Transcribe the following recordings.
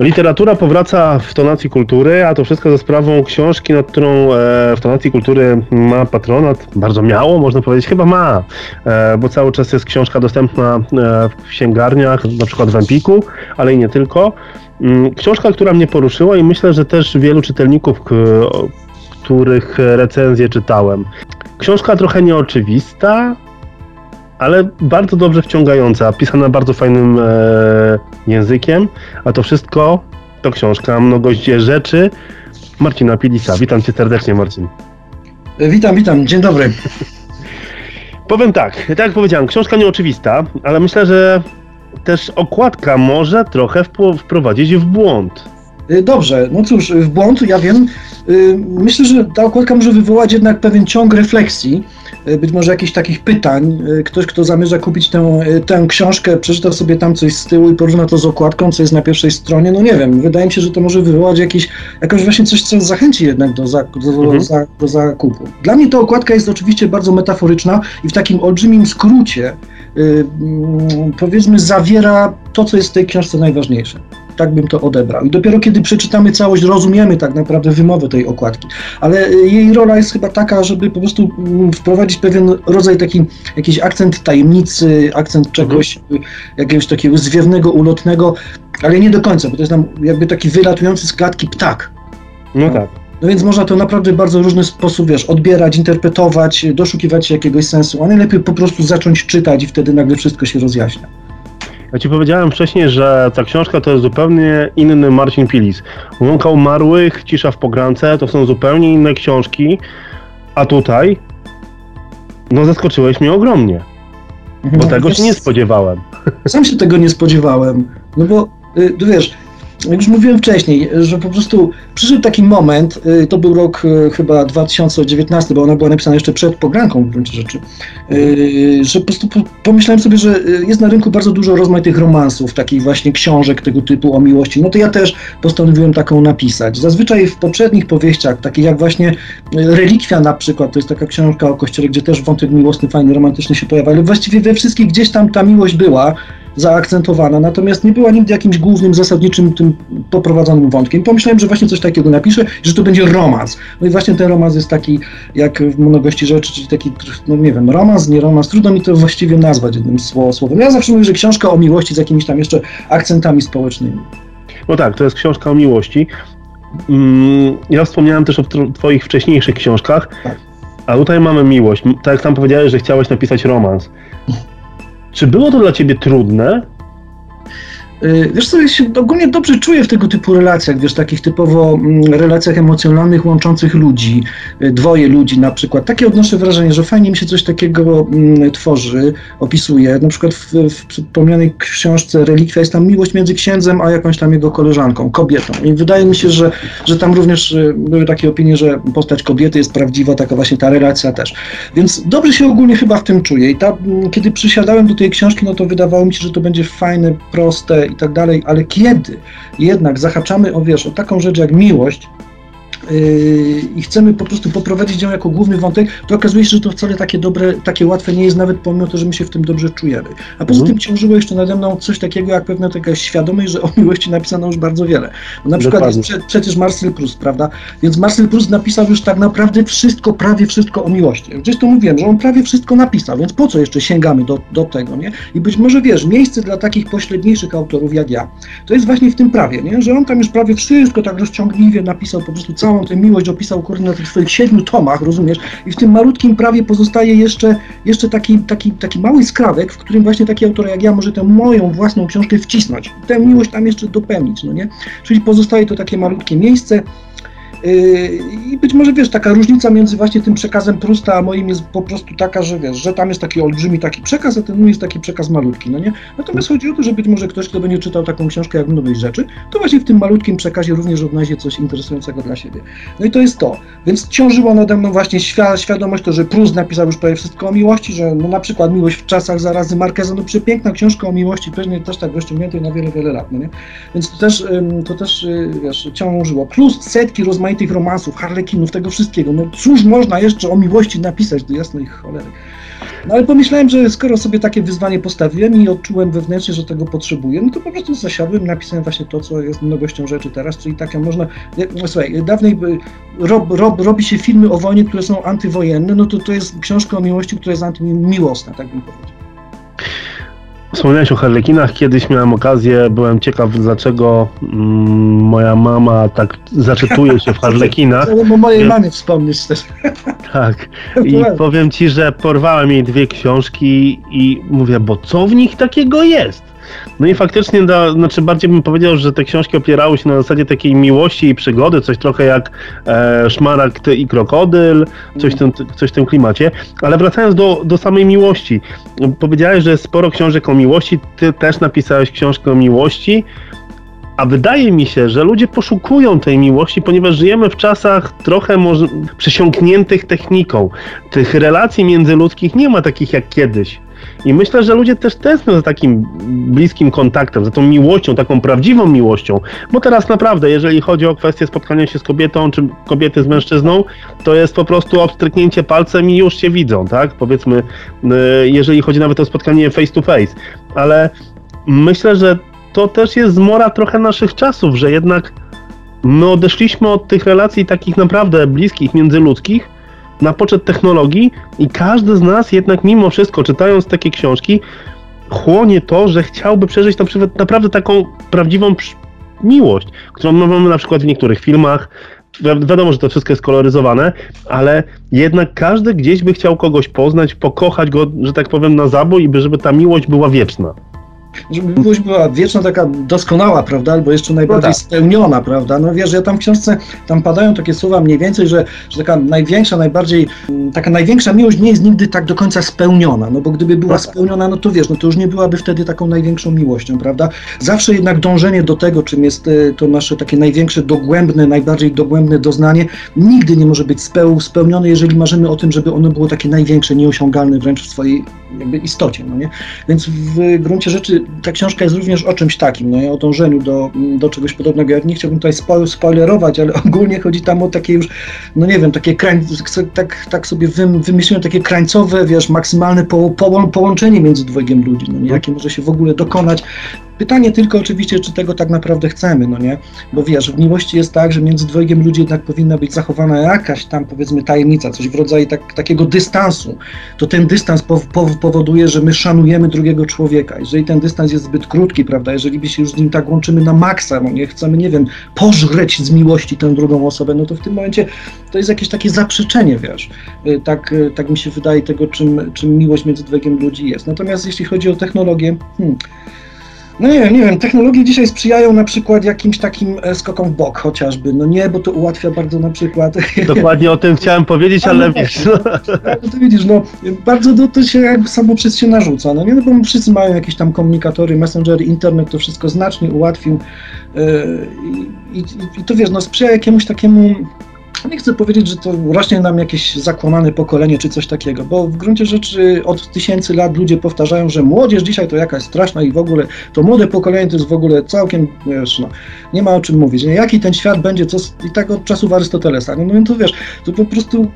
Literatura powraca w tonacji kultury, a to wszystko za sprawą książki, nad którą e, w tonacji kultury ma patronat. Bardzo miało, można powiedzieć, chyba ma, e, bo cały czas jest książka dostępna e, w księgarniach, na przykład w Empiku, ale i nie tylko. Mm, książka, która mnie poruszyła i myślę, że też wielu czytelników, których recenzje czytałem. Książka trochę nieoczywista, ale bardzo dobrze wciągająca, pisana bardzo fajnym e, językiem, a to wszystko to książka Mnogość rzeczy Marcina Pilisa. Witam cię serdecznie, Marcin. E, witam, witam, dzień dobry. Powiem tak, tak jak powiedziałem, książka nieoczywista, ale myślę, że też okładka może trochę wprowadzić w błąd. E, dobrze, no cóż, w błąd, ja wiem. E, myślę, że ta okładka może wywołać jednak pewien ciąg refleksji być może jakichś takich pytań. Ktoś, kto zamierza kupić tę, tę książkę, przeczyta sobie tam coś z tyłu i porówna to z okładką, co jest na pierwszej stronie, no nie wiem, wydaje mi się, że to może wywołać jakiś, jakoś właśnie coś, co zachęci jednak do, za, do, mhm. za, do zakupu. Dla mnie ta okładka jest oczywiście bardzo metaforyczna i w takim olbrzymim skrócie powiedzmy zawiera to, co jest w tej książce najważniejsze tak bym to odebrał. I dopiero kiedy przeczytamy całość, rozumiemy tak naprawdę wymowę tej okładki. Ale y, jej rola jest chyba taka, żeby po prostu mm, wprowadzić pewien rodzaj taki, jakiś akcent tajemnicy, akcent czegoś, mhm. jakiegoś takiego zwiewnego, ulotnego, ale nie do końca, bo to jest nam jakby taki wylatujący z klatki ptak. No tak. No więc można to naprawdę w bardzo różny sposób, wiesz, odbierać, interpretować, doszukiwać się jakiegoś sensu, a najlepiej po prostu zacząć czytać i wtedy nagle wszystko się rozjaśnia. Ja ci powiedziałem wcześniej, że ta książka to jest zupełnie inny Marcin Pilis. Łąka umarłych, Cisza w pogrance to są zupełnie inne książki, a tutaj no zaskoczyłeś mnie ogromnie. Bo no, tego się nie spodziewałem. Sam się tego nie spodziewałem. No bo, y, wiesz, jak już mówiłem wcześniej, że po prostu przyszedł taki moment, y, to był rok y, chyba 2019, bo ona była napisana jeszcze przed pogranką w gruncie rzeczy, y, że po prostu pomyślałem sobie, że jest na rynku bardzo dużo rozmaitych romansów, takich właśnie książek tego typu o miłości. No to ja też postanowiłem taką napisać. Zazwyczaj w poprzednich powieściach, takich jak właśnie Relikwia na przykład, to jest taka książka o kościele, gdzie też wątek miłosny, fajny, romantyczny się pojawia, ale właściwie we wszystkich gdzieś tam ta miłość była, zaakcentowana, natomiast nie była nigdy jakimś głównym, zasadniczym tym poprowadzonym wątkiem. Pomyślałem, że właśnie coś takiego napiszę, że to będzie romans. No i właśnie ten romans jest taki, jak w mnogości rzeczy, czyli taki, no nie wiem, romans, nie romans, trudno mi to właściwie nazwać jednym słowem. Ja zawsze mówię, że książka o miłości z jakimiś tam jeszcze akcentami społecznymi. No tak, to jest książka o miłości. Mm, ja wspomniałem też o twoich wcześniejszych książkach, tak. a tutaj mamy miłość. Tak jak tam powiedziałeś, że chciałeś napisać romans. Czy było to dla ciebie trudne? Y, wiesz co, ja się ogólnie dobrze czuję w tego typu relacjach, wiesz, takich typowo mm, relacjach emocjonalnych łączących ludzi, y, dwoje ludzi na przykład. Takie odnoszę wrażenie, że fajnie mi się coś takiego mm, tworzy, opisuje. Na przykład w, w wspomnianej książce Relikwia jest tam miłość między księdzem a jakąś tam jego koleżanką, kobietą. I wydaje mi się, że, że tam również y, były takie opinie, że postać kobiety jest prawdziwa, taka właśnie ta relacja też. Więc dobrze się ogólnie chyba w tym czuję. I ta, mm, kiedy przysiadałem do tej książki, no to wydawało mi się, że to będzie fajne, proste i tak dalej, ale kiedy jednak zahaczamy o, wiesz, o taką rzecz jak miłość, i chcemy po prostu poprowadzić ją jako główny wątek, to okazuje się, że to wcale takie dobre, takie łatwe nie jest, nawet pomimo to, że my się w tym dobrze czujemy. A poza mhm. tym ciążyło jeszcze nade mną coś takiego, jak pewna taka świadomość, że o miłości napisano już bardzo wiele. Bo na przykład jest prze, przecież Marcel Proust, prawda? Więc Marcel Proust napisał już tak naprawdę wszystko, prawie wszystko o miłości. Gdzieś to mówiłem, że on prawie wszystko napisał, więc po co jeszcze sięgamy do, do tego, nie? I być może, wiesz, miejsce dla takich pośredniejszych autorów jak ja, to jest właśnie w tym prawie, nie? Że on tam już prawie wszystko tak rozciągliwie napisał po prostu całą całą tę miłość opisał kurde na tych swoich siedmiu tomach, rozumiesz? I w tym malutkim prawie pozostaje jeszcze, jeszcze taki, taki, taki mały skrawek, w którym właśnie taki autor jak ja może tę moją własną książkę wcisnąć, tę miłość tam jeszcze dopełnić, no nie? Czyli pozostaje to takie malutkie miejsce, I być może wiesz, taka różnica między właśnie tym przekazem Prusta a moim jest po prostu taka, że wiesz, że tam jest taki olbrzymi taki przekaz, a ten mój jest taki przekaz malutki, no nie? Natomiast chodzi o to, że być może ktoś, kto będzie czytał taką książkę jak Mnogość Rzeczy, to właśnie w tym malutkim przekazie również odnajdzie coś interesującego dla siebie. No i to jest to. Więc ciążyło nade mną właśnie świ świadomość to, że Prust napisał już prawie wszystko o miłości, że no na przykład Miłość w czasach zarazy Markeza, no przepiękna książka o miłości, pewnie też tak rozciągniętej na wiele, wiele lat, no nie? Więc to też, to też y, wiesz, ciążyło. Plus setki rozmaitych romansów, harlekinów, tego wszystkiego. No cóż można jeszcze o miłości napisać do jasnej cholery. No ale pomyślałem, że skoro sobie takie wyzwanie postawiłem i odczułem wewnętrznie, że tego potrzebuję, no to po prostu zasiadłem, napisałem właśnie to, co jest mnogością rzeczy teraz, czyli takie można, no, słuchaj, dawniej rob, rob, robi się filmy o wojnie, które są antywojenne, no to to jest książka o miłości, która jest antymiłosna, tak bym powiedział. Wspomniałeś o Harlekinach. Kiedyś miałem okazję, byłem ciekaw, dlaczego mm, moja mama tak zaczytuje się w Harlekinach. Bo mojej Więc... mamy wspomnieć też. Tak. I powiem ci, że porwałem jej dwie książki i mówię, bo co w nich takiego jest? No i faktycznie, da, znaczy bardziej bym powiedział, że te książki opierały się na zasadzie takiej miłości i przygody, coś trochę jak e, Szmaragd i Krokodyl, coś w, tym, coś w tym klimacie. Ale wracając do, do samej miłości, powiedziałeś, że sporo książek o miłości, ty też napisałeś książkę o miłości. A wydaje mi się, że ludzie poszukują tej miłości, ponieważ żyjemy w czasach trochę może przesiąkniętych techniką. Tych relacji międzyludzkich nie ma takich jak kiedyś. I myślę, że ludzie też tęsknią za takim bliskim kontaktem, za tą miłością, taką prawdziwą miłością. Bo teraz naprawdę, jeżeli chodzi o kwestię spotkania się z kobietą, czy kobiety z mężczyzną, to jest po prostu obstryknięcie palcem i już się widzą, tak? Powiedzmy, y, jeżeli chodzi nawet o spotkanie face to face. Ale myślę, że to też jest zmora trochę naszych czasów, że jednak my odeszliśmy od tych relacji takich naprawdę bliskich, międzyludzkich, na poczet technologii i każdy z nas jednak mimo wszystko, czytając takie książki, chłonie to, że chciałby przeżyć na przykład naprawdę taką prawdziwą miłość, którą mamy na przykład w niektórych filmach. Wi wiadomo, że to wszystko jest koloryzowane, ale jednak każdy gdzieś by chciał kogoś poznać, pokochać go, że tak powiem, na zabój i by, żeby ta miłość była wieczna żeby miłość była wieczna, taka doskonała, prawda, albo jeszcze najbardziej no tak. spełniona, prawda, no wiesz, ja tam w książce, tam padają takie słowa mniej więcej, że, że taka największa, najbardziej, taka największa miłość nie jest nigdy tak do końca spełniona, no bo gdyby była no tak. spełniona, no to wiesz, no to już nie byłaby wtedy taką największą miłością, prawda, zawsze jednak dążenie do tego, czym jest e, to nasze takie największe, dogłębne, najbardziej dogłębne doznanie, nigdy nie może być speł, spełnione, jeżeli marzymy o tym, żeby ono było takie największe, nieosiągalne wręcz w swojej jakby istocie, no nie, więc w gruncie rzeczy ta książka jest również o czymś takim, no, o dążeniu do, do czegoś podobnego. Ja nie chciałbym tutaj spoilerować, ale ogólnie chodzi tam o takie już, no nie wiem, takie krań, tak, tak sobie wymyśliłem takie krańcowe, wiesz, maksymalne po, po, połączenie między dwojgiem ludzi, no nie, jakie może się w ogóle dokonać Pytanie tylko oczywiście, czy tego tak naprawdę chcemy, no nie? Bo wiesz, w miłości jest tak, że między dwojgiem ludzi jednak powinna być zachowana jakaś tam powiedzmy tajemnica, coś w rodzaju tak, takiego dystansu. To ten dystans po, po, powoduje, że my szanujemy drugiego człowieka. Jeżeli ten dystans jest zbyt krótki, prawda, jeżeli by się już z nim tak łączymy na maksa, no nie chcemy, nie wiem, pożreć z miłości tę drugą osobę, no to w tym momencie to jest jakieś takie zaprzeczenie, wiesz. Y, tak, y, tak mi się wydaje tego, czym, czym miłość między dwojgiem ludzi jest. Natomiast jeśli chodzi o technologię, hmm, no nie wiem, nie wiem, technologie dzisiaj sprzyjają na przykład jakimś takim e, skokom w bok chociażby, no nie, bo to ułatwia bardzo na przykład... Dokładnie o tym chciałem powiedzieć, ale no, wiesz... No. no to widzisz, no bardzo to, to się jakby samo przez się narzuca, no nie, no bo wszyscy mają jakieś tam komunikatory, messengery, internet to wszystko znacznie ułatwił yy, i, i, i to wiesz, no sprzyja jakiemuś takiemu nie chcę powiedzieć, że to rośnie nam jakieś zakłamane pokolenie czy coś takiego, bo w gruncie rzeczy od tysięcy lat ludzie powtarzają, że młodzież dzisiaj to jakaś straszna i w ogóle to młode pokolenie to jest w ogóle całkiem, wiesz, no, nie ma o czym mówić. Nie? Jaki ten świat będzie, co i tak od czasów Arystotelesa. No, no to wiesz, to po prostu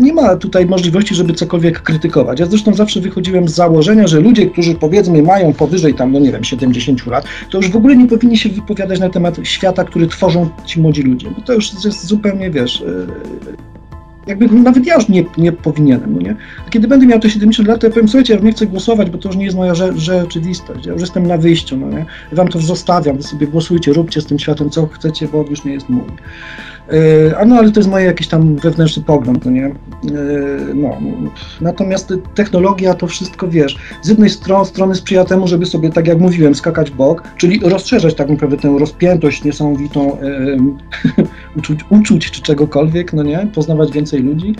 nie ma tutaj możliwości, żeby cokolwiek krytykować. Ja zresztą zawsze wychodziłem z założenia, że ludzie, którzy powiedzmy mają powyżej tam, no nie wiem, 70 lat, to już w ogóle nie powinni się wypowiadać na temat świata, który tworzą ci młodzi ludzie, bo to już jest zupełnie, wiesz, e, jakby nawet ja już nie, nie powinienem, no nie? A kiedy będę miał te 70 lat, to ja powiem, słuchajcie, ja nie chcę głosować, bo to już nie jest moja rze rzeczywistość, ja już jestem na wyjściu, no nie? Ja wam to zostawiam, wy sobie głosujcie, róbcie z tym światem co chcecie, bo już nie jest mój. E, a no, ale to jest mój jakiś tam wewnętrzny pogląd, no nie? E, no. Natomiast technologia to wszystko, wiesz, z jednej strony, sprzyja temu, żeby sobie, tak jak mówiłem, skakać w bok, czyli rozszerzać tak naprawdę tę rozpiętość niesamowitą e, uczuć, uczuć czy czegokolwiek, no nie? Poznawać więcej ludzi.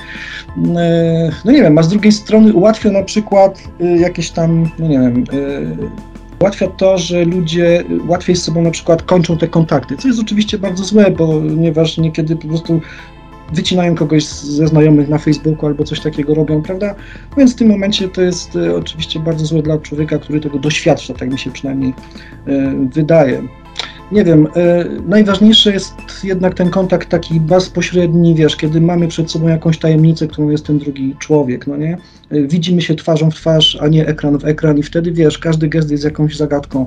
E, no nie wiem, a z drugiej strony ułatwia na przykład e, jakieś tam, no nie wiem, e, ułatwia to, że ludzie łatwiej z sobą na przykład kończą te kontakty, co jest oczywiście bardzo złe, ponieważ niekiedy po prostu wycinają kogoś ze znajomych na Facebooku albo coś takiego robią, prawda? Więc w tym momencie to jest oczywiście bardzo złe dla człowieka, który tego doświadcza, tak mi się przynajmniej wydaje nie wiem, e, najważniejszy jest jednak ten kontakt taki bezpośredni, wiesz, kiedy mamy przed sobą jakąś tajemnicę, którą jest ten drugi człowiek, no nie? Y, widzimy się twarzą w twarz, a nie ekran w ekran i wtedy wiesz, każdy gest jest jakąś zagadką,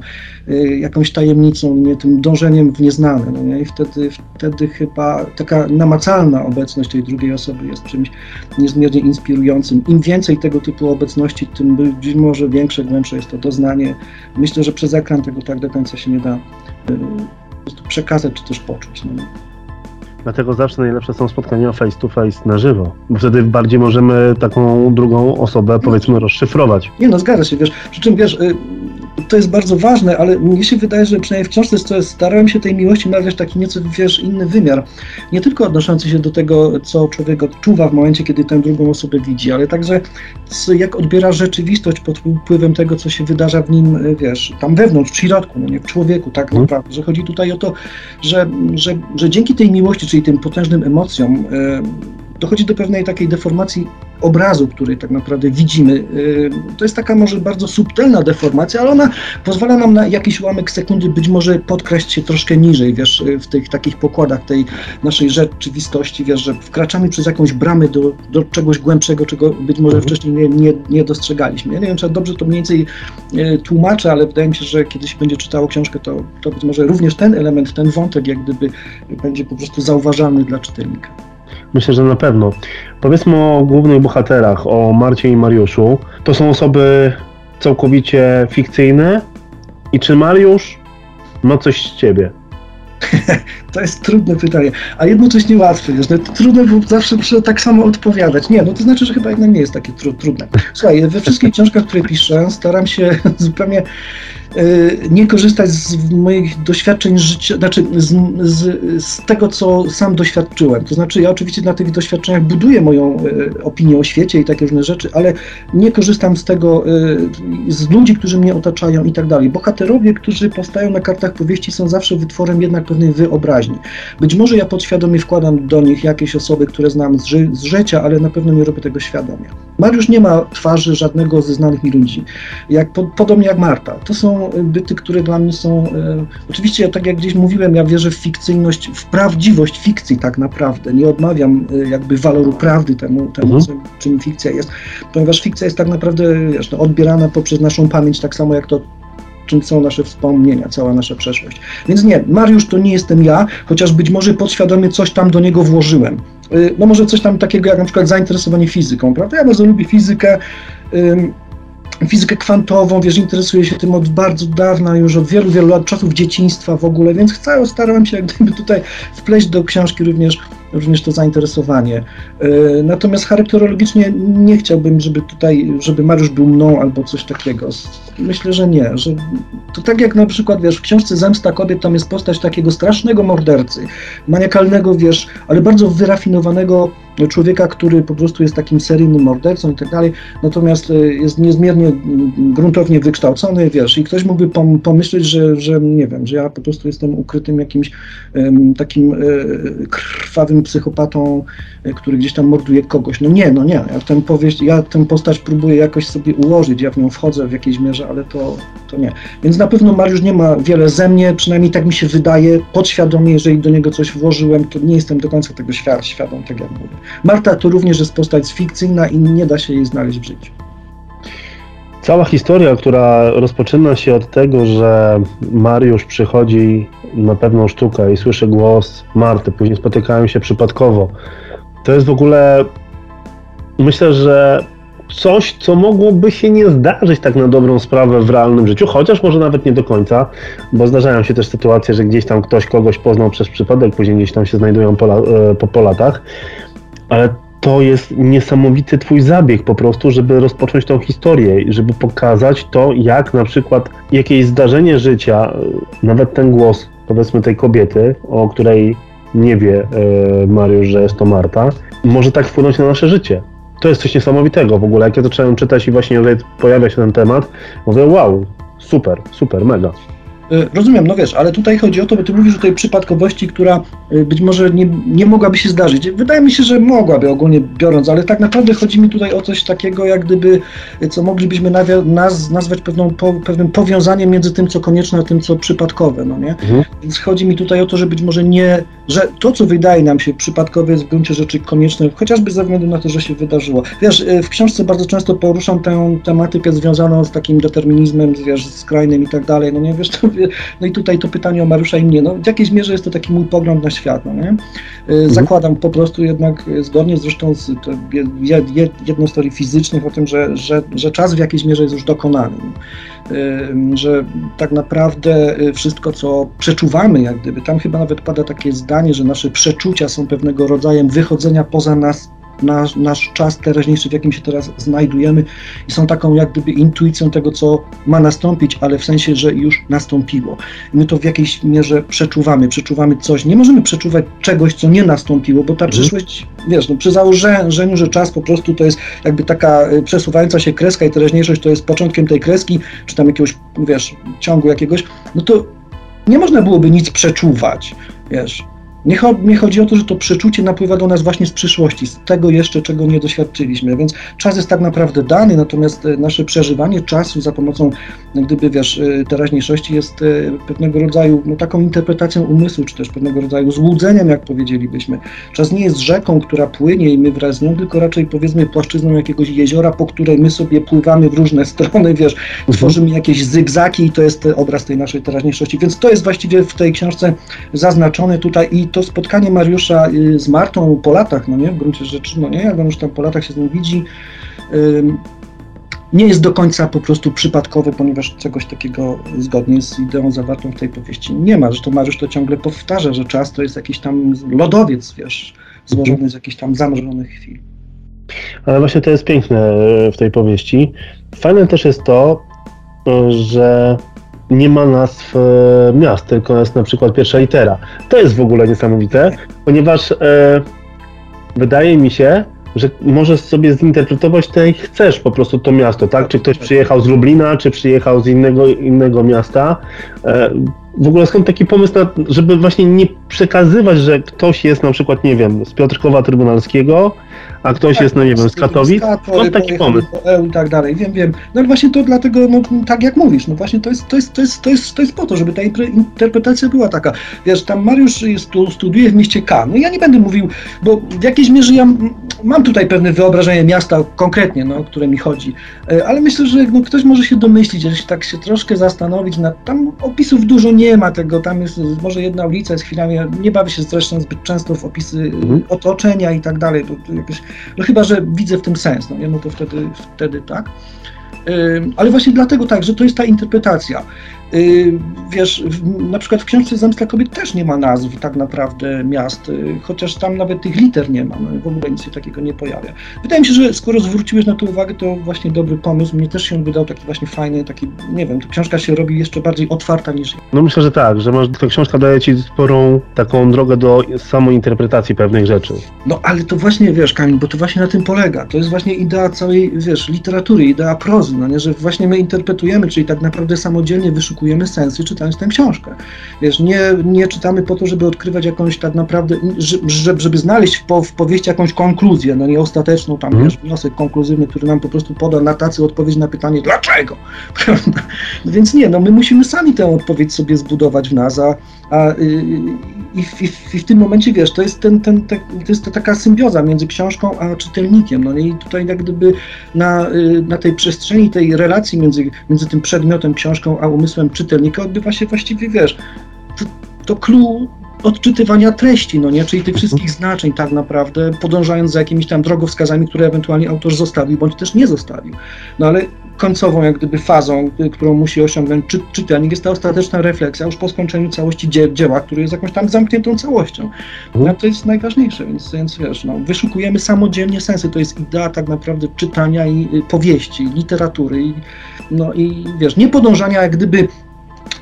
y, jakąś tajemnicą, nie, tym dążeniem w nieznane, no nie? I wtedy, wtedy chyba taka namacalna obecność tej drugiej osoby jest czymś niezmiernie inspirującym. Im więcej tego typu obecności, tym być może większe, głębsze jest to doznanie. Myślę, że przez ekran tego tak do końca się nie da przekazać czy też poczuć. No. Dlatego zawsze najlepsze są spotkania face to face na żywo, bo wtedy bardziej możemy taką drugą osobę powiedzmy rozszyfrować. Nie no, zgadza się, wiesz, przy czym wiesz, y, to jest bardzo ważne, ale mnie się wydaje, że przynajmniej w książce starałem się tej miłości nadać taki nieco, wiesz, inny wymiar. Nie tylko odnoszący się do tego, co człowiek odczuwa w momencie, kiedy tę drugą osobę widzi, ale także jak odbiera rzeczywistość pod wpływem tego, co się wydarza w nim, y, wiesz, tam wewnątrz, w środku, no nie w człowieku, tak hmm. naprawdę. Że chodzi tutaj o to, że, że, że dzięki tej miłości, czyli tym potężnym emocjom, y, dochodzi do pewnej takiej deformacji obrazu, który tak naprawdę widzimy. Y, to jest taka może bardzo subtelna deformacja, ale ona pozwala nam na jakiś ułamek sekundy być może podkraść się troszkę niżej, wiesz, y, w tych takich pokładach tej naszej rzeczywistości, wiesz, że wkraczamy przez jakąś bramę do, do czegoś głębszego, czego być może mhm. wcześniej nie, nie, nie dostrzegaliśmy. Ja nie wiem, czy dobrze to mniej więcej y, tłumaczę, ale wydaje mi się, że kiedy się będzie czytało książkę, to, to być może również ten element, ten wątek jak gdyby będzie po prostu zauważalny dla czytelnika. Myślę, że na pewno. Powiedzmy o głównych bohaterach, o Marcie i Mariuszu. To są osoby całkowicie fikcyjne. I czy Mariusz ma coś z ciebie? to jest trudne pytanie, a jednocześnie łatwe. Jest. No, trudne, zawsze tak samo odpowiadać. Nie, no to znaczy, że chyba jednak nie jest takie tru trudne. Słuchaj, we wszystkich książkach, które piszę, staram się zupełnie nie korzystać z moich doświadczeń życia, znaczy z, z, z, tego, co sam doświadczyłem. To znaczy, ja oczywiście na tych doświadczeniach buduję moją y, opinię o świecie i takie różne rzeczy, ale nie korzystam z tego, y, z ludzi, którzy mnie otaczają i tak dalej. Bohaterowie, którzy powstają na kartach powieści, są zawsze wytworem jednak pewnej wyobraźni. Być może ja podświadomie wkładam do nich jakieś osoby, które znam z, ży z życia, ale na pewno nie robię tego świadomie. Mariusz nie ma twarzy żadnego ze znanych mi ludzi. Jak, po, podobnie jak Marta. To są byty, które dla mnie są. E, oczywiście, tak jak gdzieś mówiłem, ja wierzę w fikcyjność, w prawdziwość fikcji tak naprawdę. Nie odmawiam e, jakby waloru prawdy temu, temu mhm. czym fikcja jest, ponieważ fikcja jest tak naprawdę wiesz, no, odbierana poprzez naszą pamięć, tak samo jak to czym są nasze wspomnienia, cała nasza przeszłość. Więc nie, Mariusz to nie jestem ja, chociaż być może podświadomie coś tam do niego włożyłem. E, no może coś tam takiego jak na przykład zainteresowanie fizyką, prawda? Ja bardzo lubię fizykę, fizykę kwantową, wiesz, interesuję się tym od bardzo dawna, już od wielu, wielu lat, czasów dzieciństwa w ogóle, więc starałem się jak gdyby tutaj wpleść do książki również, również to zainteresowanie. E, natomiast charakterologicznie nie chciałbym, żeby tutaj, żeby Mariusz był mną albo coś takiego. Myślę, że nie, że to tak jak na przykład, wiesz, w książce Zemsta kobiet tam jest postać takiego strasznego mordercy, maniakalnego, wiesz, ale bardzo wyrafinowanego człowieka, który po prostu jest takim seryjnym mordercą i tak dalej, natomiast e, jest niezmiernie gruntownie wykształcony, wiesz, i ktoś mógłby pomyśleć, że, że nie wiem, że ja po prostu jestem ukrytym jakimś takim e, krwawym psychopatą, e, który gdzieś tam morduje kogoś. No nie, no nie, ja tę powieść, ja tę postać próbuję jakoś sobie ułożyć, ja w nią wchodzę w jakiejś mierze, ale to, to nie. Więc na pewno Mariusz nie ma wiele ze mnie, przynajmniej tak mi się wydaje, podświadomie, jeżeli do niego coś włożyłem, to nie jestem do końca tego świadom, tak jak mówię. Marta to również jest postać fikcyjna i nie da się jej znaleźć w życiu. Cała historia, która rozpoczyna się od tego, że Mariusz przychodzi na pewną sztukę i słyszy głos Marty, później spotykają się przypadkowo. To jest w ogóle, myślę, że coś, co mogłoby się nie zdarzyć tak na dobrą sprawę w realnym życiu, chociaż może nawet nie do końca, bo zdarzają się też sytuacje, że gdzieś tam ktoś kogoś poznał przez przypadek, później gdzieś tam się znajdują po, e, po, po latach ale to jest niesamowity twój zabieg po prostu, żeby rozpocząć tą historię, żeby pokazać to, jak na przykład jakieś zdarzenie życia, nawet ten głos, powiedzmy tej kobiety, o której nie wie e, Mariusz, że jest to Marta, może tak wpłynąć na nasze życie. To jest coś niesamowitego w ogóle. Jak ja zacząłem czytać i właśnie pojawia się ten temat, mówię wow, super, super, mega. Y, rozumiem, no wiesz, ale tutaj chodzi o to, bo ty mówisz o tej przypadkowości, która y, być może nie, nie mogłaby się zdarzyć. Wydaje mi się, że mogłaby ogólnie biorąc, ale tak naprawdę chodzi mi tutaj o coś takiego, jak gdyby, y, co moglibyśmy naz nazwać pewną, po, pewnym powiązaniem między tym, co konieczne, a tym, co przypadkowe, no nie? Mhm. Więc chodzi mi tutaj o to, że być może nie że to, co wydaje nam się przypadkowe, jest w gruncie rzeczy konieczne, chociażby ze względu na to, że się wydarzyło. Wiesz, y, w książce bardzo często poruszam tę tematykę związaną z takim determinizmem, wiesz, skrajnym i tak dalej, no nie, wiesz, to, no i tutaj to pytanie o Mariusza i mnie, no w jakiejś mierze jest to taki mój pogląd na świat, no nie? Mhm. Zakładam po prostu jednak, zgodnie zresztą z jedną z teorii fizycznych o tym, że, że, że czas w jakiejś mierze jest już dokonany że tak naprawdę y, wszystko, co przeczuwamy, jak gdyby, tam chyba nawet pada takie zdanie, że nasze przeczucia są pewnego rodzaju wychodzenia poza nas nasz, nasz czas teraźniejszy, w jakim się teraz znajdujemy i są taką jak gdyby intuicją tego, co ma nastąpić, ale w sensie, że już nastąpiło. I my to w jakiejś mierze przeczuwamy, przeczuwamy coś. Nie możemy przeczuwać czegoś, co nie nastąpiło, bo ta mhm. przyszłość, wiesz, no, przy założeniu, że czas po prostu to jest jakby taka y, przesuwająca się kreska i teraźniejszość to jest początkiem tej kreski, czy tam jakiegoś, wiesz, ciągu jakiegoś, no to nie można byłoby nic przeczuwać, wiesz. Nie, nie, chodzi o to, że to przeczucie napływa do nas właśnie z przyszłości, z tego jeszcze, czego nie doświadczyliśmy, więc czas jest tak naprawdę dany, natomiast e, nasze przeżywanie czasu za pomocą, gdyby wiesz, e, teraźniejszości jest e, pewnego rodzaju no, taką interpretacją umysłu, czy też pewnego rodzaju złudzeniem, jak powiedzielibyśmy. Czas nie jest rzeką, która płynie i my wraz z nią, tylko raczej powiedzmy płaszczyzną jakiegoś jeziora, po której my sobie pływamy w różne strony, wiesz, mhm. tworzymy jakieś zygzaki i to jest obraz tej naszej teraźniejszości, więc to jest właściwie w tej książce zaznaczone tutaj i to spotkanie Mariusza y, z Martą po latach, no nie, w gruncie rzeczy, no nie, jak on już tam po latach się z nim widzi, nie jest do końca po prostu przypadkowe, ponieważ czegoś takiego zgodnie z ideą zawartą w tej powieści nie ma. Zresztą Mariusz to ciągle powtarza, że czas to jest jakiś tam lodowiec, wiesz, złożony z jakichś tam zamrożonych chwil. Ale właśnie to jest piękne e, w tej powieści. Fajne też jest to, że nie ma nazw e, miast, tylko jest na przykład pierwsza litera. To jest w ogóle niesamowite, ponieważ e, wydaje mi się, że możesz sobie zinterpretować to jak chcesz po prostu to miasto, tak? Czy ktoś przyjechał z Lublina, czy przyjechał z innego, innego miasta. E, w ogóle skąd taki pomysł, na, żeby właśnie nie przekazywać, że ktoś jest na przykład, nie wiem, z Piotrkowa Trybunalskiego, a ktoś tak, jest, no nie wiem, z Katowic, skąd taki pomysł? I tak dalej, wiem, wiem. No ale właśnie to dlatego, no tak jak mówisz, no właśnie to jest, to jest, to jest, to jest, to jest po to, żeby ta interpretacja była taka. Wiesz, tam Mariusz jest, tu studiuje w mieście K, no ja nie będę mówił, bo w jakiejś mierze ja mam tutaj pewne wyobrażenie miasta konkretnie, no, o które mi chodzi, e, ale myślę, że no, ktoś może się domyślić, że się tak się troszkę zastanowić, nad, tam opisów dużo nie ma tego, tam jest może jedna ulica, jest chwilami, nie bawię się zresztą zbyt często w opisy mhm. otoczenia i tak dalej, bo no chyba, że widzę w tym sens, no nie, no to wtedy, wtedy tak. Ale właśnie dlatego tak, że to jest ta interpretacja. Y, wiesz, na przykład w książce Zemsta Kobiet też nie ma nazw tak naprawdę miast, y, chociaż tam nawet tych liter nie ma, no, w ogóle nic się takiego nie pojawia. Wydaje mi się, że skoro zwróciłeś na to uwagę, to właśnie dobry pomysł. Mnie też się wydał taki właśnie fajny, taki, nie wiem, ta książka się robi jeszcze bardziej otwarta niż... No myślę, że tak, że masz, ta książka daje ci sporą taką drogę do samointerpretacji pewnych rzeczy. No ale to właśnie, wiesz Kamil, bo to właśnie na tym polega. To jest właśnie idea całej, wiesz, literatury, idea prozy, no nie, że właśnie my interpretujemy, czyli tak naprawdę samodzielnie wyszukujemy wyszukujemy sensy czytając tę książkę. Wiesz, nie, nie czytamy po to, żeby odkrywać jakąś tak naprawdę, żeby, żeby znaleźć w, po, w powieści jakąś konkluzję, no nie ostateczną tam, mm. wiesz, wniosek konkluzywny, który nam po prostu poda na tacy odpowiedź na pytanie dlaczego, no więc nie, no my musimy sami tę odpowiedź sobie zbudować w nas, a, a y, i, w, i, w, i w tym momencie, wiesz, to jest, ten, ten, ten, to jest to taka symbioza między książką a czytelnikiem, no i tutaj jak gdyby na, y, na tej przestrzeni, tej relacji między, między tym przedmiotem, książką, a umysłem czytelnika odbywa się właściwie, wiesz, to, to clue odczytywania treści, no nie, czyli tych wszystkich znaczeń tak naprawdę, podążając za jakimiś tam drogowskazami, które ewentualnie autor zostawił, bądź też nie zostawił. No ale końcową jak gdyby fazą, którą musi osiągnąć czy, czytelnik, jest ta ostateczna refleksja już po skończeniu całości dzie dzieła, który jest jakąś tam zamkniętą całością. No, to jest najważniejsze, więc, więc wiesz, no, wyszukujemy samodzielnie sensy, to jest idea tak naprawdę czytania i y, powieści, literatury i, no i wiesz, nie podążania jak gdyby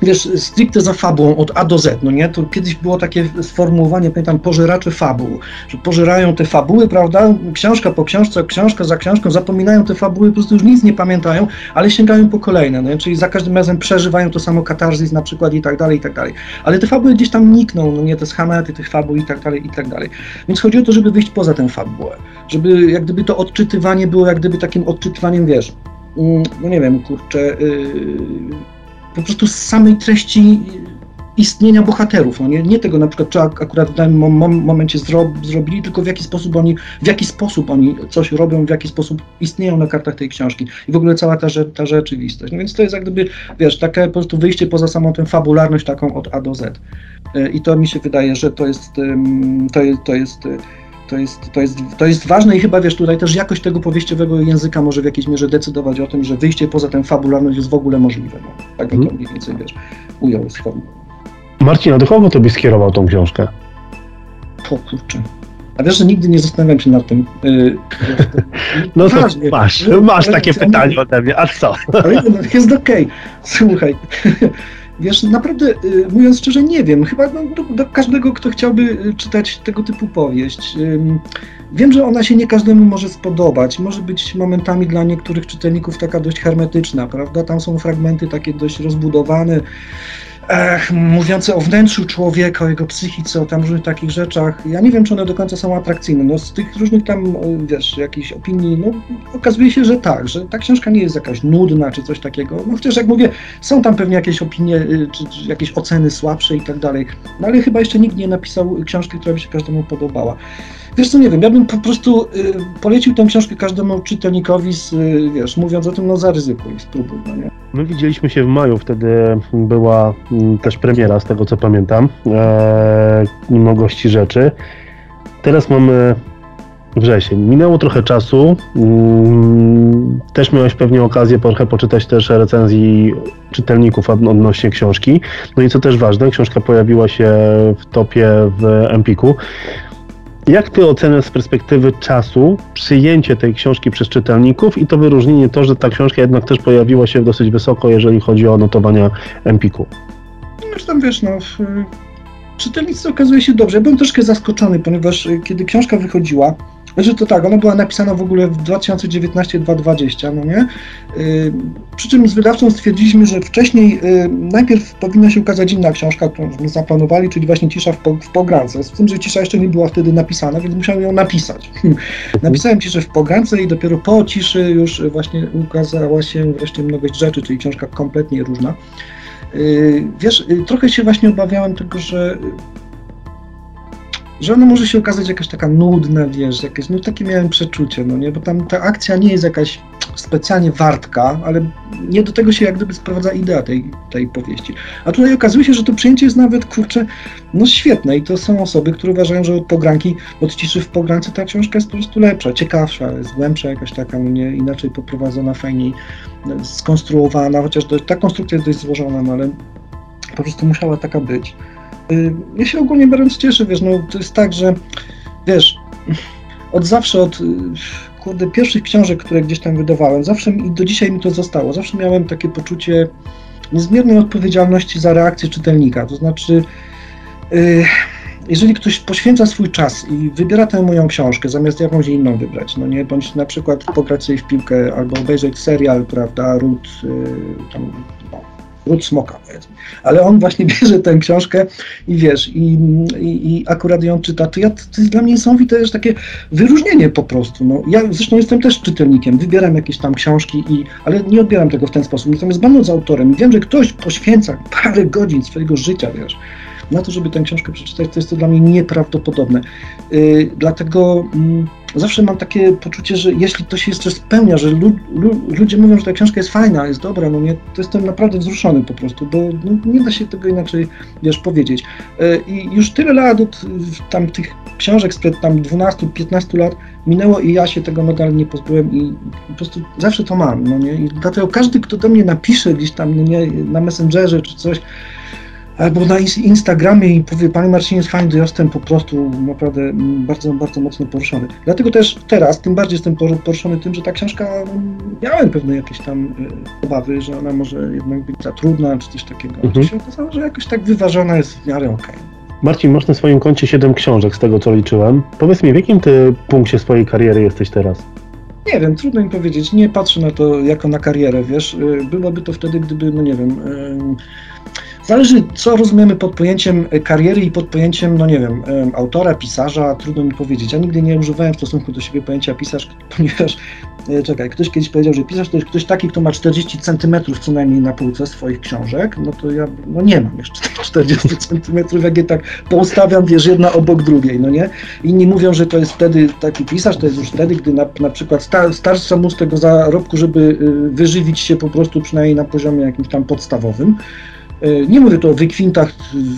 wiesz, stricte za fabułą od A do Z, no nie? To kiedyś było takie sformułowanie, pamiętam, pożeracze fabuł, że pożerają te fabuły, prawda? Książka po książce, książka za książką, zapominają te fabuły, po prostu już nic nie pamiętają, ale sięgają po kolejne, no nie? Czyli za każdym razem przeżywają to samo katarzys na przykład i tak dalej, i tak dalej. Ale te fabuły gdzieś tam nikną, no nie? Te schematy tych fabuł i tak dalej, i tak dalej. Więc chodzi o to, żeby wyjść poza tę fabułę, żeby jak gdyby to odczytywanie było jak gdyby takim odczytywaniem, wiesz, mm, no nie wiem, kurczę, yy, po prostu z samej treści istnienia bohaterów, no nie, nie tego na przykład, czy akurat w danym mom momencie zro zrobili, tylko w jaki sposób oni, w jaki sposób oni coś robią, w jaki sposób istnieją na kartach tej książki i w ogóle cała ta, ta rzeczywistość. No więc to jest jak gdyby, wiesz, takie po prostu wyjście poza samą tę fabularność taką od A do Z. E, I to mi się wydaje, że to jest, to jest, to jest to jest, to, jest, to jest ważne i chyba wiesz, tutaj też jakość tego powieściowego języka może w jakiejś mierze decydować o tym, że wyjście poza tę fabularność jest w ogóle możliwe. No. Tak bym mhm. mniej więcej wiesz, ujął z formy. Marcin, a do kogo to byś skierował tą książkę? O kurczę. A wiesz, że nigdy nie zastanawiam się nad tym. Yy, no to Ważnie. masz, masz takie pytanie ode mnie, a co? Ale jest okej. Okay. Słuchaj, Wiesz, naprawdę, y, mówiąc szczerze, nie wiem. Chyba no, do, do, każdego, kto chciałby y, czytać tego typu powieść. Wiem, że ona się nie każdemu może spodobać. Może być momentami dla niektórych czytelników taka dość hermetyczna, prawda? Tam są fragmenty takie dość rozbudowane mówiące o wnętrzu człowieka, o jego psychice, o tam różnych takich rzeczach. Ja nie wiem, czy one do końca są atrakcyjne. No, z tych różnych tam, wiesz, jakichś opinii, no, okazuje się, że tak, że ta książka nie jest jakaś nudna, czy coś takiego. No chociaż, jak mówię, są tam pewnie jakieś opinie, y, czy, czy jakieś oceny słabsze i tak dalej. No ale chyba jeszcze nikt nie napisał książki, która by się każdemu podobała. Wiesz co, nie wiem, ja bym po prostu y, polecił tę książkę każdemu czytelnikowi, z, y, wiesz, mówiąc o tym, no zaryzykuj, spróbuj, no nie? My widzieliśmy się w maju, wtedy była mm, też premiera, z tego co pamiętam, e, mimo gości rzeczy. Teraz mamy wrzesień. Minęło trochę czasu. Mm, też miałeś pewnie okazję trochę poczytać też recenzji czytelników odnośnie książki. No i co też ważne, książka pojawiła się w topie w Empiku. Jak ty oceniasz z perspektywy czasu przyjęcie tej książki przez czytelników i to wyróżnienie to, że ta książka jednak też pojawiła się dosyć wysoko, jeżeli chodzi o notowania Empiku? No tam wiesz, no, czytelnictwo okazuje się dobrze. Ja byłem troszkę zaskoczony, ponieważ y, kiedy książka wychodziła, znaczy to tak, ona była napisana w ogóle w 2019-2020, no nie? Yy, przy czym z wydawcą stwierdziliśmy, że wcześniej yy, najpierw powinna się ukazać inna książka, którą zaplanowali, czyli właśnie Cisza w, w pogrance. Z tym, że Cisza jeszcze nie była wtedy napisana, więc musiałem ją napisać. Mhm. Napisałem Ciszę w pogrance i dopiero po Ciszy już właśnie ukazała się wreszcie mnogość rzeczy, czyli książka kompletnie różna. Yy, wiesz, yy, trochę się właśnie obawiałem tego, że że ona może się okazać jakaś taka nudna, wiesz, jakieś, no takie miałem przeczucie, no nie, bo tam ta akcja nie jest jakaś specjalnie wartka, ale nie do tego się jak gdyby sprowadza idea tej, tej powieści. A tutaj okazuje się, że to przyjęcie jest nawet, kurczę, no świetne i to są osoby, które uważają, że od pogranki, od ciszy w pogrance ta książka jest po prostu lepsza, ciekawsza, jest głębsza jakaś taka, no nie, inaczej poprowadzona, fajniej skonstruowana, chociaż ta konstrukcja jest dość złożona, no ale po prostu musiała taka być. Y, ja się ogólnie biorąc cieszę, wiesz, no to jest tak, że wiesz, od zawsze, od y, kurde, pierwszych książek, które gdzieś tam wydawałem, zawsze i do dzisiaj mi to zostało, zawsze miałem takie poczucie niezmiernej odpowiedzialności za reakcję czytelnika, to znaczy yy, jeżeli ktoś poświęca swój czas i wybiera tę moją książkę, zamiast jakąś inną wybrać, no nie, bądź na przykład pograć sobie w piłkę albo obejrzeć serial, prawda, Ruth, yy, tam ród smoka, powiedzmy. Ale on właśnie bierze tę książkę i wiesz, i, i, i akurat ją czyta. To, ja, to jest dla mnie niesamowite też takie wyróżnienie po prostu. No, ja zresztą jestem też czytelnikiem, wybieram jakieś tam książki, i, ale nie odbieram tego w ten sposób. Natomiast będąc autorem wiem, że ktoś poświęca parę godzin swojego życia, wiesz, na to, żeby tę książkę przeczytać, to jest to dla mnie nieprawdopodobne. Yy, dlatego yy, zawsze mam takie poczucie, że jeśli to się jeszcze spełnia, że lu, lu, ludzie mówią, że ta książka jest fajna, jest dobra, no nie, to jestem naprawdę wzruszony po prostu, bo no, nie da się tego inaczej, wiesz, powiedzieć. Yy, I już tyle lat od tam tych książek sprzed tam 12-15 lat minęło i ja się tego nadal nie pozbyłem i po prostu zawsze to mam, no nie, i dlatego każdy, kto do mnie napisze gdzieś tam, no nie, na Messengerze czy coś, albo na Instagramie i powie, Panie Marcinie, jest fajny, to jestem po prostu naprawdę bardzo, bardzo mocno poruszony. Dlatego też teraz tym bardziej jestem poruszony tym, że ta książka, mm, miałem pewne jakieś tam y, obawy, że ona może jednak być za trudna, czy coś takiego. Mhm. To się okazało, że jakoś tak wyważona jest w miarę okej. Okay. Marcin, masz na swoim koncie 7 książek, z tego co liczyłem. Powiedz mi, w jakim ty punkcie swojej kariery jesteś teraz? Nie wiem, trudno mi powiedzieć. Nie patrzę na to jako na karierę, wiesz. Y, byłoby to wtedy, gdyby, no nie wiem Zależy, co rozumiemy pod pojęciem kariery i pod pojęciem, no nie wiem, autora, pisarza, trudno mi powiedzieć. Ja nigdy nie używałem w stosunku do siebie pojęcia pisarz, ponieważ, e, czekaj, ktoś kiedyś powiedział, że pisarz to jest ktoś taki, kto ma 40 centymetrów co najmniej na półce swoich książek, no to ja, no nie mam jeszcze tych 40 centymetrów, jak je tak poustawiam, wiesz, jedna obok drugiej, no nie? Inni mówią, że to jest wtedy taki pisarz, to jest już wtedy, gdy na, na przykład star, starszy mu z tego zarobku, żeby y, wyżywić się po prostu przynajmniej na poziomie jakimś tam podstawowym, E, nie mówię tu o wykwintach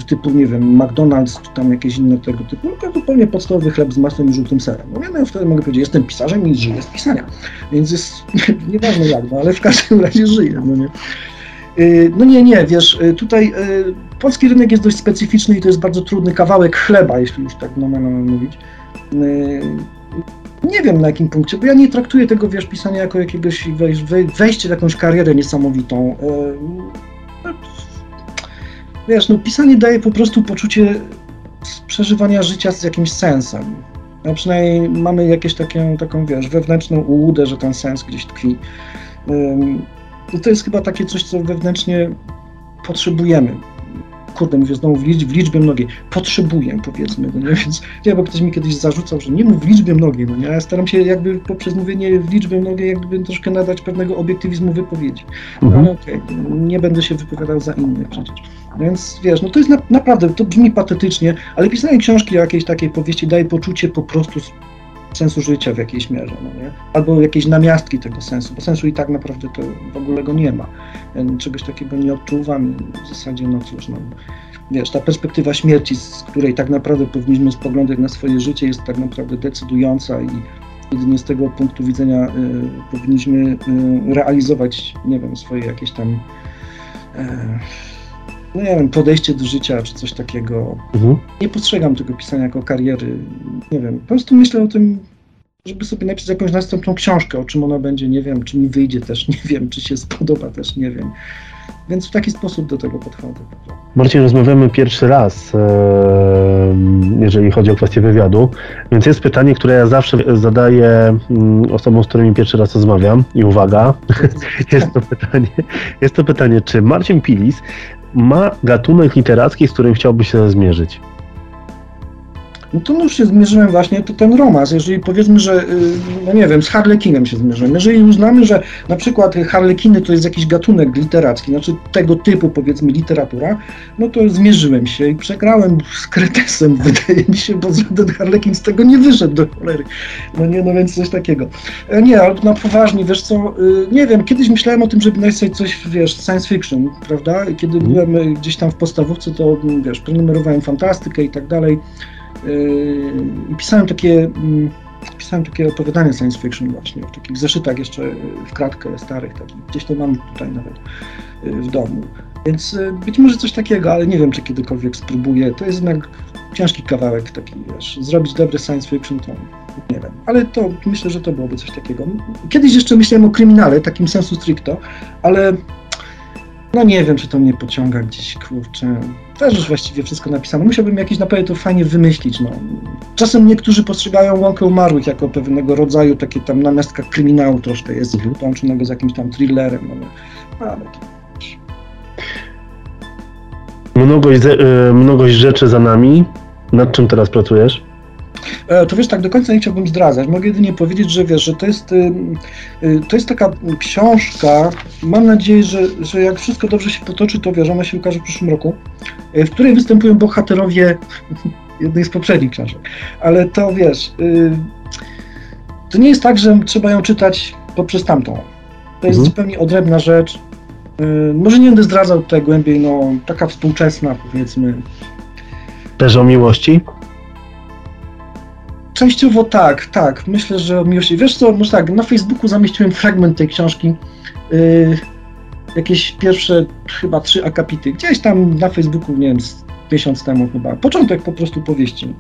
typu, nie wiem, McDonald's czy tam jakieś inne tego typu, tylko zupełnie podstawowy chleb z masłem i żółtym serem. No ja wtedy mogę powiedzieć, jestem pisarzem i żyję z pisania. Więc jest nieważne jak, no ale w każdym razie żyję, no nie. E, no nie, nie, wiesz, e, tutaj polski rynek jest dość specyficzny i to jest bardzo trudny kawałek chleba, jeśli już tak normalnie mówić. Nie wiem na jakim punkcie, bo ja nie traktuję tego, wiesz, pisania jako jakiegoś wejście w jakąś karierę niesamowitą wiesz, no pisanie daje po prostu poczucie przeżywania życia z jakimś sensem. No przynajmniej mamy jakieś takie, taką, wiesz, wewnętrzną ułudę, że ten sens gdzieś tkwi. I to jest chyba takie coś, co wewnętrznie potrzebujemy kurde, mówię znowu w, liczb, w liczbie mnogiej, potrzebuję, powiedzmy, no nie? więc nie, bo ktoś mi kiedyś zarzucał, że nie mów w liczbie mnogiej, no nie, ja staram się jakby poprzez mówienie w liczbie mnogiej jakby troszkę nadać pewnego obiektywizmu wypowiedzi, no mhm. okej, okay, nie będę się wypowiadał za innych przecież. Więc wiesz, no to jest na, naprawdę, to brzmi patetycznie, ale pisanie książki o jakiejś takiej powieści daje poczucie po prostu sensu życia w jakiejś mierze, no nie? albo jakieś namiastki tego sensu, bo sensu i tak naprawdę to w ogóle go nie ma. Czegoś takiego nie odczuwam i w zasadzie, no cóż, no, wiesz, ta perspektywa śmierci, z której tak naprawdę powinniśmy spoglądać na swoje życie, jest tak naprawdę decydująca i jedynie z tego punktu widzenia y, powinniśmy y, realizować, nie wiem, swoje jakieś tam y, no nie wiem, podejście do życia czy coś takiego. Mhm. Nie postrzegam tego pisania jako kariery. Nie wiem, po prostu myślę o tym, żeby sobie napisać jakąś następną książkę, o czym ona będzie, nie wiem, czy mi wyjdzie też, nie wiem, czy się spodoba też, nie wiem. Więc w taki sposób do tego podchodzę. Marcin, rozmawiamy pierwszy raz, jeżeli chodzi o kwestię wywiadu, więc jest pytanie, które ja zawsze zadaję mm, osobom, z którymi pierwszy raz rozmawiam i uwaga, jest to pytanie, jest to pytanie, czy Marcin Pilis ma gatunek literacki, z którym chciałby się zmierzyć? No to już się zmierzyłem właśnie, to ten romans, jeżeli powiedzmy, że, y, no nie wiem, z Harlekinem się zmierzyłem, jeżeli uznamy, że na przykład Harlekiny to jest jakiś gatunek literacki, znaczy tego typu powiedzmy literatura, no to zmierzyłem się i przegrałem z Kretesem, wydaje mi się, bo żaden Harlekin z tego nie wyszedł do cholery. No nie, no więc coś takiego. E, nie, ale na poważnie, wiesz co, y, nie wiem, kiedyś myślałem o tym, żeby napisać coś, wiesz, science fiction, prawda? Kiedy mm. byłem y, gdzieś tam w podstawówce, to, wiesz, prenumerowałem fantastykę i tak dalej, i pisałem takie, mm, pisałem takie opowiadania science fiction właśnie, w takich zeszytach jeszcze w kratkę starych, takich, gdzieś to mam tutaj nawet y, w domu. Więc y, być może coś takiego, ale nie wiem, czy kiedykolwiek spróbuję. To jest jednak ciężki kawałek taki, wiesz, zrobić dobry science fiction to nie wiem, ale to myślę, że to byłoby coś takiego. Kiedyś jeszcze myślałem o kryminale, takim sensu stricto, ale no nie wiem, czy to mnie pociąga gdzieś, kurczę. Też już właściwie wszystko napisane. Musiałbym jakieś naprawdę to fajnie wymyślić. No. Czasem niektórzy postrzegają Łąkę Umarłych jako pewnego rodzaju takie tam namiastka kryminału troszkę jest, mhm. połączonego z jakimś tam thrillerem. No. Ale Mnogość, e, mnogość rzeczy za nami. Nad czym teraz pracujesz? E, to wiesz, tak do końca nie chciałbym zdradzać. Mogę jedynie powiedzieć, że wiesz, że to jest, y, y, to jest taka książka, mam nadzieję, że, że jak wszystko dobrze się potoczy, to wiesz, ona się ukaże w przyszłym roku, y, w której występują bohaterowie jednej z poprzednich książek. Ale to wiesz, to nie jest tak, że trzeba ją czytać poprzez tamtą. To jest mhm. zupełnie odrębna rzecz. Może nie będę zdradzał tutaj głębiej, no taka współczesna powiedzmy. Też o miłości? Częściowo tak, tak. Myślę, że o miłości. Wiesz co, może tak, na Facebooku zamieściłem fragment tej książki. Yy, jakieś pierwsze chyba trzy akapity. Gdzieś tam na Facebooku, nie wiem, miesiąc temu chyba. Początek po prostu powieści.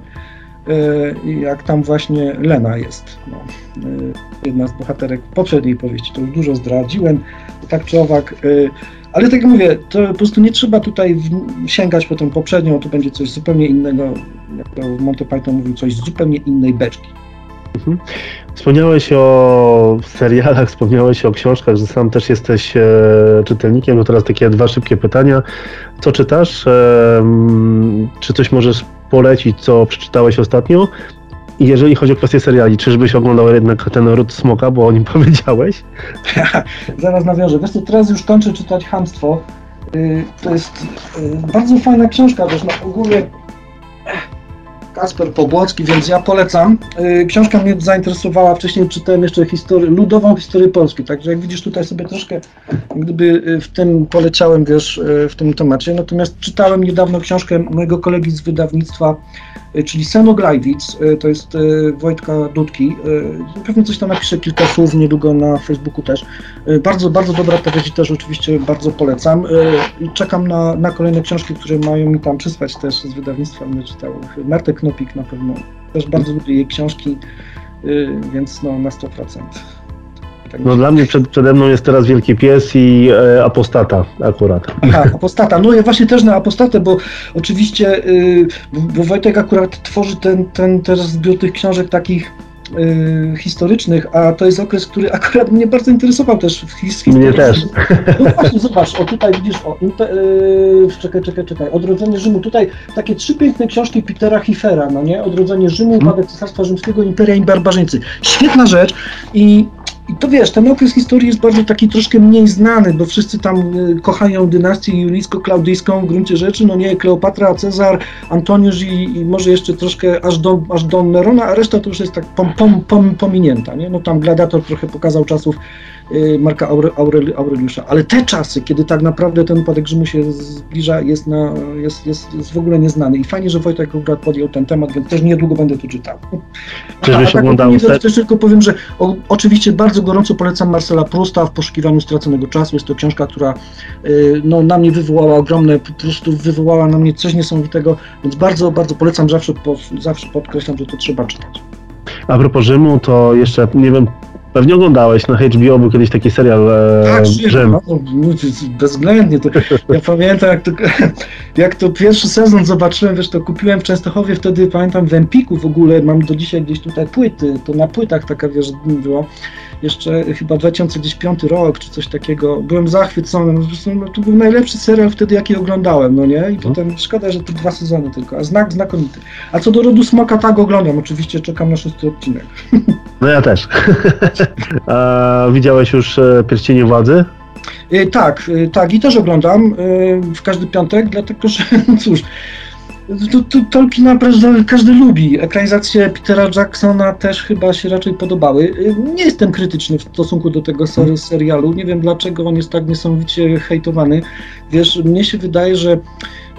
Yy, jak tam właśnie Lena jest. No, yy, jedna z bohaterek poprzedniej powieści. To już dużo zdradziłem. Tak czy owak. Ale tak jak mówię, to po prostu nie trzeba tutaj sięgać po tę poprzednią, to będzie coś zupełnie innego, jak to Monty Python mówił, coś z zupełnie innej beczki. Mhm. Wspomniałeś o serialach, wspomniałeś o książkach, że sam też jesteś e, czytelnikiem. No teraz takie dwa szybkie pytania. Co czytasz? E, czy coś możesz polecić, co przeczytałeś ostatnio? I jeżeli chodzi o kwestię seriali, czyżbyś oglądał jednak ten Ród Smoka, bo o nim powiedziałeś? Zaraz nawiążę. Wiesz co, teraz już kończę czytać Hamstwo. Y, to jest y, bardzo fajna książka, też na ogólnie Kasper Pobłocki, więc ja polecam. Y, książka mnie zainteresowała, wcześniej czytałem jeszcze historię, ludową historię Polski, także jak widzisz tutaj sobie troszkę gdyby w tym poleciałem, wiesz, w tym temacie. Natomiast czytałem niedawno książkę mojego kolegi z wydawnictwa czyli Senoglajwic, e, to jest e, Wojtka Dudki. Pewnie coś tam napiszę, kilka słów niedługo na Facebooku też. Bardzo, bardzo dobra powieść też oczywiście bardzo polecam. Czekam na, na kolejne książki, które mają mi tam przysłać też z wydawnictwa, będę czytał. Martek Knopik na pewno, też bardzo lubię jej książki, więc no na 100%. Tak no dla mnie przed, przede mną jest teraz Wielki Pies i e, Apostata akurat. Aha, Apostata. No ja właśnie też na Apostatę, bo oczywiście, y, bo Wojtek akurat tworzy ten, ten teraz zbiór tych książek takich y, historycznych, a to jest okres, który akurat mnie bardzo interesował też w historii. Mnie też. No właśnie, zobacz, o tutaj widzisz, o, y, czekaj, czekaj, czekaj, Odrodzenie Rzymu, tutaj takie trzy piękne książki Petera Hiffera, no nie? Odrodzenie Rzymu, hmm. Upadek Cesarstwa Rzymskiego, Imperia i Barbarzyńcy. Świetna rzecz i i to wiesz, ten okres historii jest bardzo taki troszkę mniej znany, bo wszyscy tam y, kochają dynastię julijsko-klaudyjską w gruncie rzeczy, no nie, Kleopatra, Cezar, Antoniusz i, i, może jeszcze troszkę aż do, aż do Nerona, a reszta to już jest tak pom, pom, pom, pominięta, nie? No tam Gladiator trochę pokazał czasów Marka Aureli, Aureliusza. Ale te czasy, kiedy tak naprawdę ten upadek Rzymu się zbliża, jest, na, jest, jest, jest w ogóle nieznany. I fajnie, że Wojtek akurat podjął ten temat, więc też niedługo będę to czytał. Czyżbyś tak oglądał tak, też tylko powiem, że o, oczywiście bardzo gorąco polecam Marcela Prusta w poszukiwaniu straconego czasu. Jest to książka, która y, no, na mnie wywołała ogromne, po prostu wywołała na mnie coś niesamowitego, więc bardzo, bardzo polecam, zawsze, po, zawsze podkreślam, że to trzeba czytać. A propos Rzymu, to jeszcze nie wiem, Pewnie oglądałeś, na HBO był kiedyś taki serial e, tak, no, bezwzględnie. To, ja pamiętam, jak to, jak to pierwszy sezon zobaczyłem, wiesz, to kupiłem w Częstochowie wtedy, pamiętam w Empiku w ogóle, mam do dzisiaj gdzieś tutaj płyty, to na płytach taka, wiesz, było jeszcze chyba 2005 rok, czy coś takiego. Byłem zachwycony, no, no, to był najlepszy serial wtedy, jaki oglądałem, no nie? I mhm. potem szkoda, że to dwa sezony tylko, a znak znakomity. A co do rodu Smoka, tak oglądam, oczywiście czekam na szósty odcinek. No ja też. a widziałeś już e, Pierścienie Władzy? E, tak, e, tak i też oglądam w każdy piątek, dlatego że cóż, to, to, Tolkiena każdy lubi. Ekranizacje Petera Jacksona też chyba się raczej podobały. Nie jestem krytyczny w stosunku do tego ser serialu. Nie wiem dlaczego on jest tak niesamowicie hejtowany. Wiesz, mnie się wydaje, że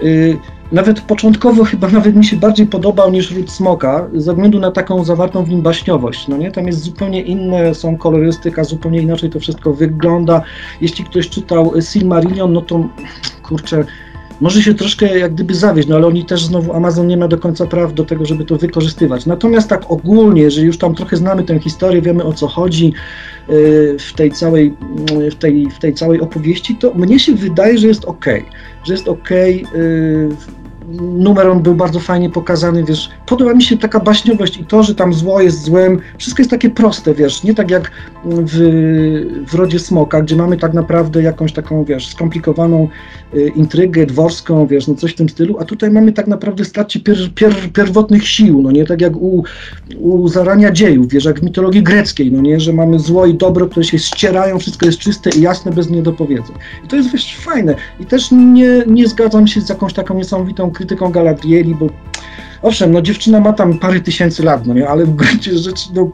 y, nawet początkowo chyba nawet mi się bardziej podobał niż Ród Smoka, ze względu na taką zawartą w nim baśniowość. No nie? Tam jest zupełnie inne, są kolorystyka, zupełnie inaczej to wszystko wygląda. Jeśli ktoś czytał Silmarillion, no to kurczę, może się troszkę jak gdyby zawieść, no ale oni też znowu, Amazon nie ma do końca praw do tego, żeby to wykorzystywać. Natomiast tak ogólnie, jeżeli już tam trochę znamy tę historię, wiemy o co chodzi y, w tej całej, w tej, w tej całej opowieści, to mnie się wydaje, że jest ok, że jest ok numer on był bardzo fajnie pokazany, wiesz, podoba mi się taka baśniowość i to, że tam zło jest złem, wszystko jest takie proste, wiesz, nie tak jak w, w Rodzie Smoka, gdzie mamy tak naprawdę jakąś taką, wiesz, skomplikowaną y, intrygę dworską, wiesz, no coś w tym stylu, a tutaj mamy tak naprawdę starcie pier, pier, pierwotnych sił, no nie, tak jak u, u zarania dziejów, wiesz, jak w mitologii greckiej, no nie, że mamy zło i dobro, które się ścierają, wszystko jest czyste i jasne, bez niedopowiedzeń. I to jest, wiesz, fajne. I też nie, nie zgadzam się z jakąś taką niesamowitą krytyką Galadrieli, bo owszem, no dziewczyna ma tam parę tysięcy lat, no nie, ale w gruncie rzeczy, no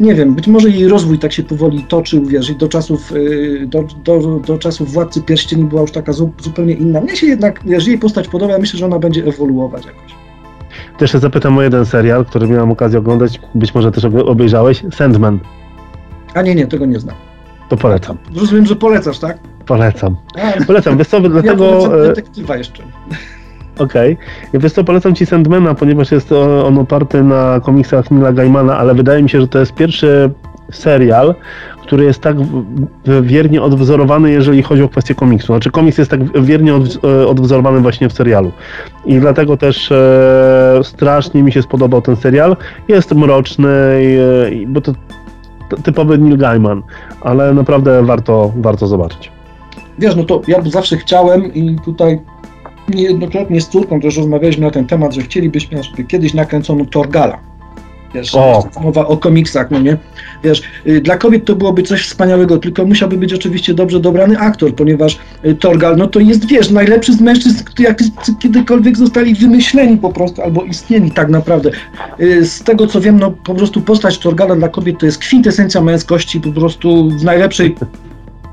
nie wiem, być może jej rozwój tak się powoli toczył, wiesz, i do czasów, y, do, do, do czasów Władcy Pierścieni była już taka zupełnie inna. Mnie się jednak, wiesz, jej postać podoba, myślę, że ona będzie ewoluować jakoś. Też zapytam o jeden serial, który miałem okazję oglądać, być może też obejrzałeś, Sandman. A nie, nie, tego nie znam. To polecam. Rozumiem, że polecasz, tak? Polecam. A, polecam, wiesz co, dlatego... Ja polecam e, detektywa jeszcze. Okej. Okay. Wiesz co, polecam Ci Sandmana, ponieważ jest on oparty na komiksach Nila Gaimana, ale wydaje mi się, że to jest pierwszy serial, który jest tak wiernie odwzorowany, jeżeli chodzi o kwestię komiksu. Znaczy komiks jest tak wiernie e, odwzorowany właśnie w serialu. I dlatego też e, strasznie mi się spodobał ten serial. Jest mroczny, e, bo to typowy Neil Gaiman, ale naprawdę warto, warto zobaczyć. Wiesz, no to ja zawsze chciałem i tutaj niejednokrotnie z córką też rozmawialiśmy na ten temat, że chcielibyśmy, żeby kiedyś nakręcono Torgala. Wiesz, o. mowa o komiksach, no nie? Wiesz, y, dla kobiet to byłoby coś wspaniałego, tylko musiałby być oczywiście dobrze dobrany aktor, ponieważ y, Torgal, no to jest, wiesz, najlepszy z mężczyzn, jak kiedykolwiek zostali wymyśleni po prostu, albo istnieli tak naprawdę. Y, z tego co wiem, no po prostu postać Torgala dla kobiet to jest kwintesencja męskości, po prostu w najlepszej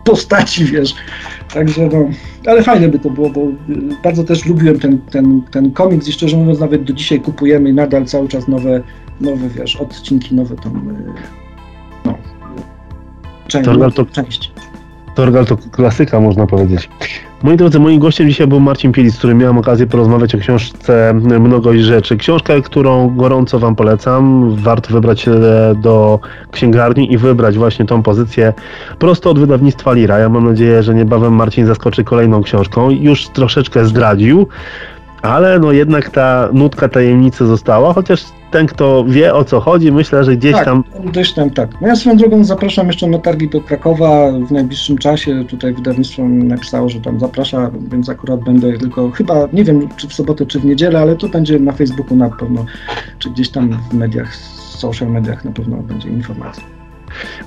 postaci, wiesz. Także no, ale fajne by to było, bo bardzo też lubiłem ten, ten, ten komiks i szczerze mówiąc nawet do dzisiaj kupujemy nadal cały czas nowe nowe, wiesz, odcinki, nowe tam, y, no, część, Torgal to, część. Torgal to klasyka, można powiedzieć. Moi drodzy, moim gościem dzisiaj był Marcin Pielic, z którym miałem okazję porozmawiać o książce Mnogość Rzeczy. Książkę, którą gorąco Wam polecam. Warto wybrać się do księgarni i wybrać właśnie tą pozycję prosto od wydawnictwa Lira. Ja mam nadzieję, że niebawem Marcin zaskoczy kolejną książką. Już troszeczkę zdradził ale no jednak ta nutka tajemnicy została, chociaż ten, kto wie o co chodzi, myślę, że gdzieś tak, tam. Gdzieś tam tak. No ja swoją drogą zapraszam jeszcze na targi do Krakowa w najbliższym czasie. Tutaj wydawnictwo napisało, że tam zaprasza, więc akurat będę tylko chyba, nie wiem czy w sobotę, czy w niedzielę, ale to będzie na Facebooku na pewno, czy gdzieś tam w mediach, social mediach na pewno będzie informacja.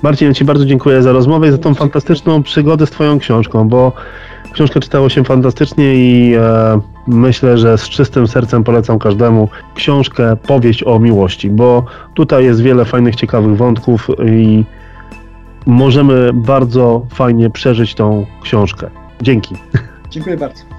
Marcin, ja Ci bardzo dziękuję za rozmowę i za tą fantastyczną przygodę z Twoją książką, bo książkę czytało się fantastycznie i e, myślę, że z czystym sercem polecam każdemu książkę Powieść o miłości, bo tutaj jest wiele fajnych, ciekawych wątków i możemy bardzo fajnie przeżyć tą książkę. Dzięki. Dziękuję bardzo.